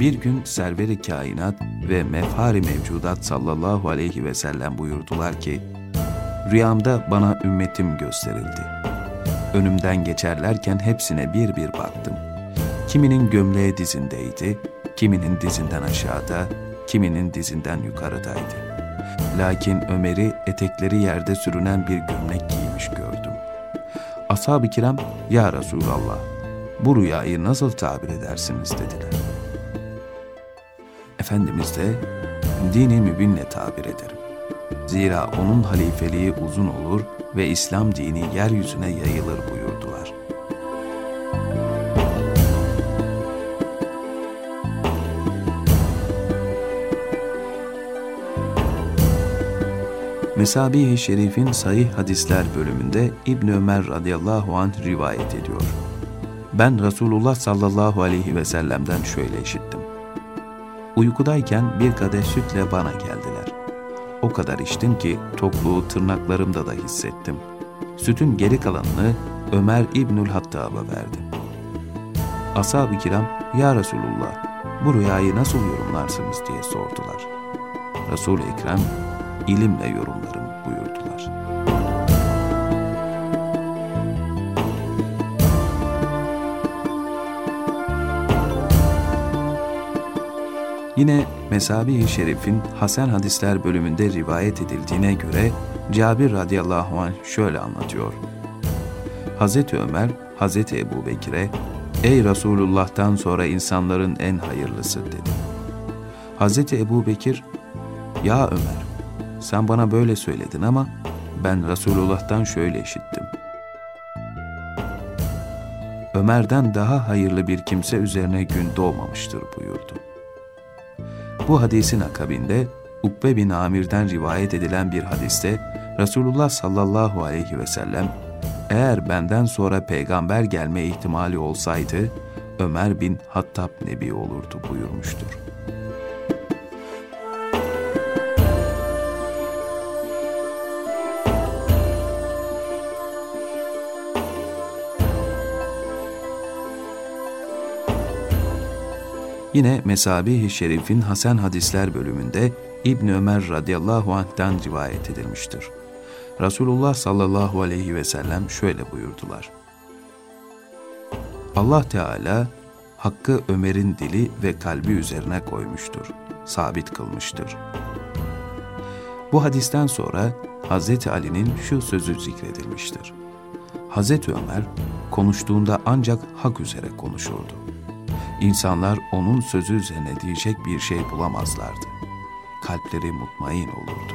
Bir gün serveri kainat ve mefhari mevcudat sallallahu aleyhi ve sellem buyurdular ki, Rüyamda bana ümmetim gösterildi. Önümden geçerlerken hepsine bir bir baktım. Kiminin gömleği dizindeydi, kiminin dizinden aşağıda, kiminin dizinden yukarıdaydı. Lakin Ömer'i etekleri yerde sürünen bir gömlek giymiş gördüm. Ashab-ı kiram, Ya Resulallah, bu rüyayı nasıl tabir edersiniz dediler. Efendimiz de, dini mübinle tabir ederim. Zira onun halifeliği uzun olur ve İslam dini yeryüzüne yayılır buyurdular. Mesabi-i Şerif'in Sahih Hadisler bölümünde İbn Ömer radıyallahu anh rivayet ediyor. Ben Resulullah sallallahu aleyhi ve sellem'den şöyle işittim. Uykudayken bir kadeh sütle bana geldiler. O kadar içtim ki tokluğu tırnaklarımda da hissettim. Sütün geri kalanını Ömer İbnül Hattab'a verdim. Ashab-ı kiram, Ya Resulullah, bu rüyayı nasıl yorumlarsınız diye sordular. Resul-i Ekrem, ilimle yorumlarım buyurdular. Yine Mesabi-i Şerif'in Hasan Hadisler bölümünde rivayet edildiğine göre Cabir radıyallahu anh şöyle anlatıyor. Hazreti Ömer, Hazreti Ebu Bekir'e, Ey Resulullah'tan sonra insanların en hayırlısı dedi. Hazreti Ebu Bekir, Ya Ömer, sen bana böyle söyledin ama ben Resulullah'tan şöyle işittim. Ömer'den daha hayırlı bir kimse üzerine gün doğmamıştır buyurdu. Bu hadisin akabinde Ukbe bin Amir'den rivayet edilen bir hadiste Resulullah sallallahu aleyhi ve sellem eğer benden sonra peygamber gelme ihtimali olsaydı Ömer bin Hattab Nebi olurdu buyurmuştur. Yine Mesabi-i Şerif'in Hasan Hadisler bölümünde İbn Ömer radıyallahu anh'tan rivayet edilmiştir. Resulullah sallallahu aleyhi ve sellem şöyle buyurdular. Allah Teala hakkı Ömer'in dili ve kalbi üzerine koymuştur, sabit kılmıştır. Bu hadisten sonra Hazreti Ali'nin şu sözü zikredilmiştir. Hazreti Ömer konuştuğunda ancak hak üzere konuşurdu. İnsanlar onun sözü üzerine diyecek bir şey bulamazlardı. Kalpleri mutmain olurdu.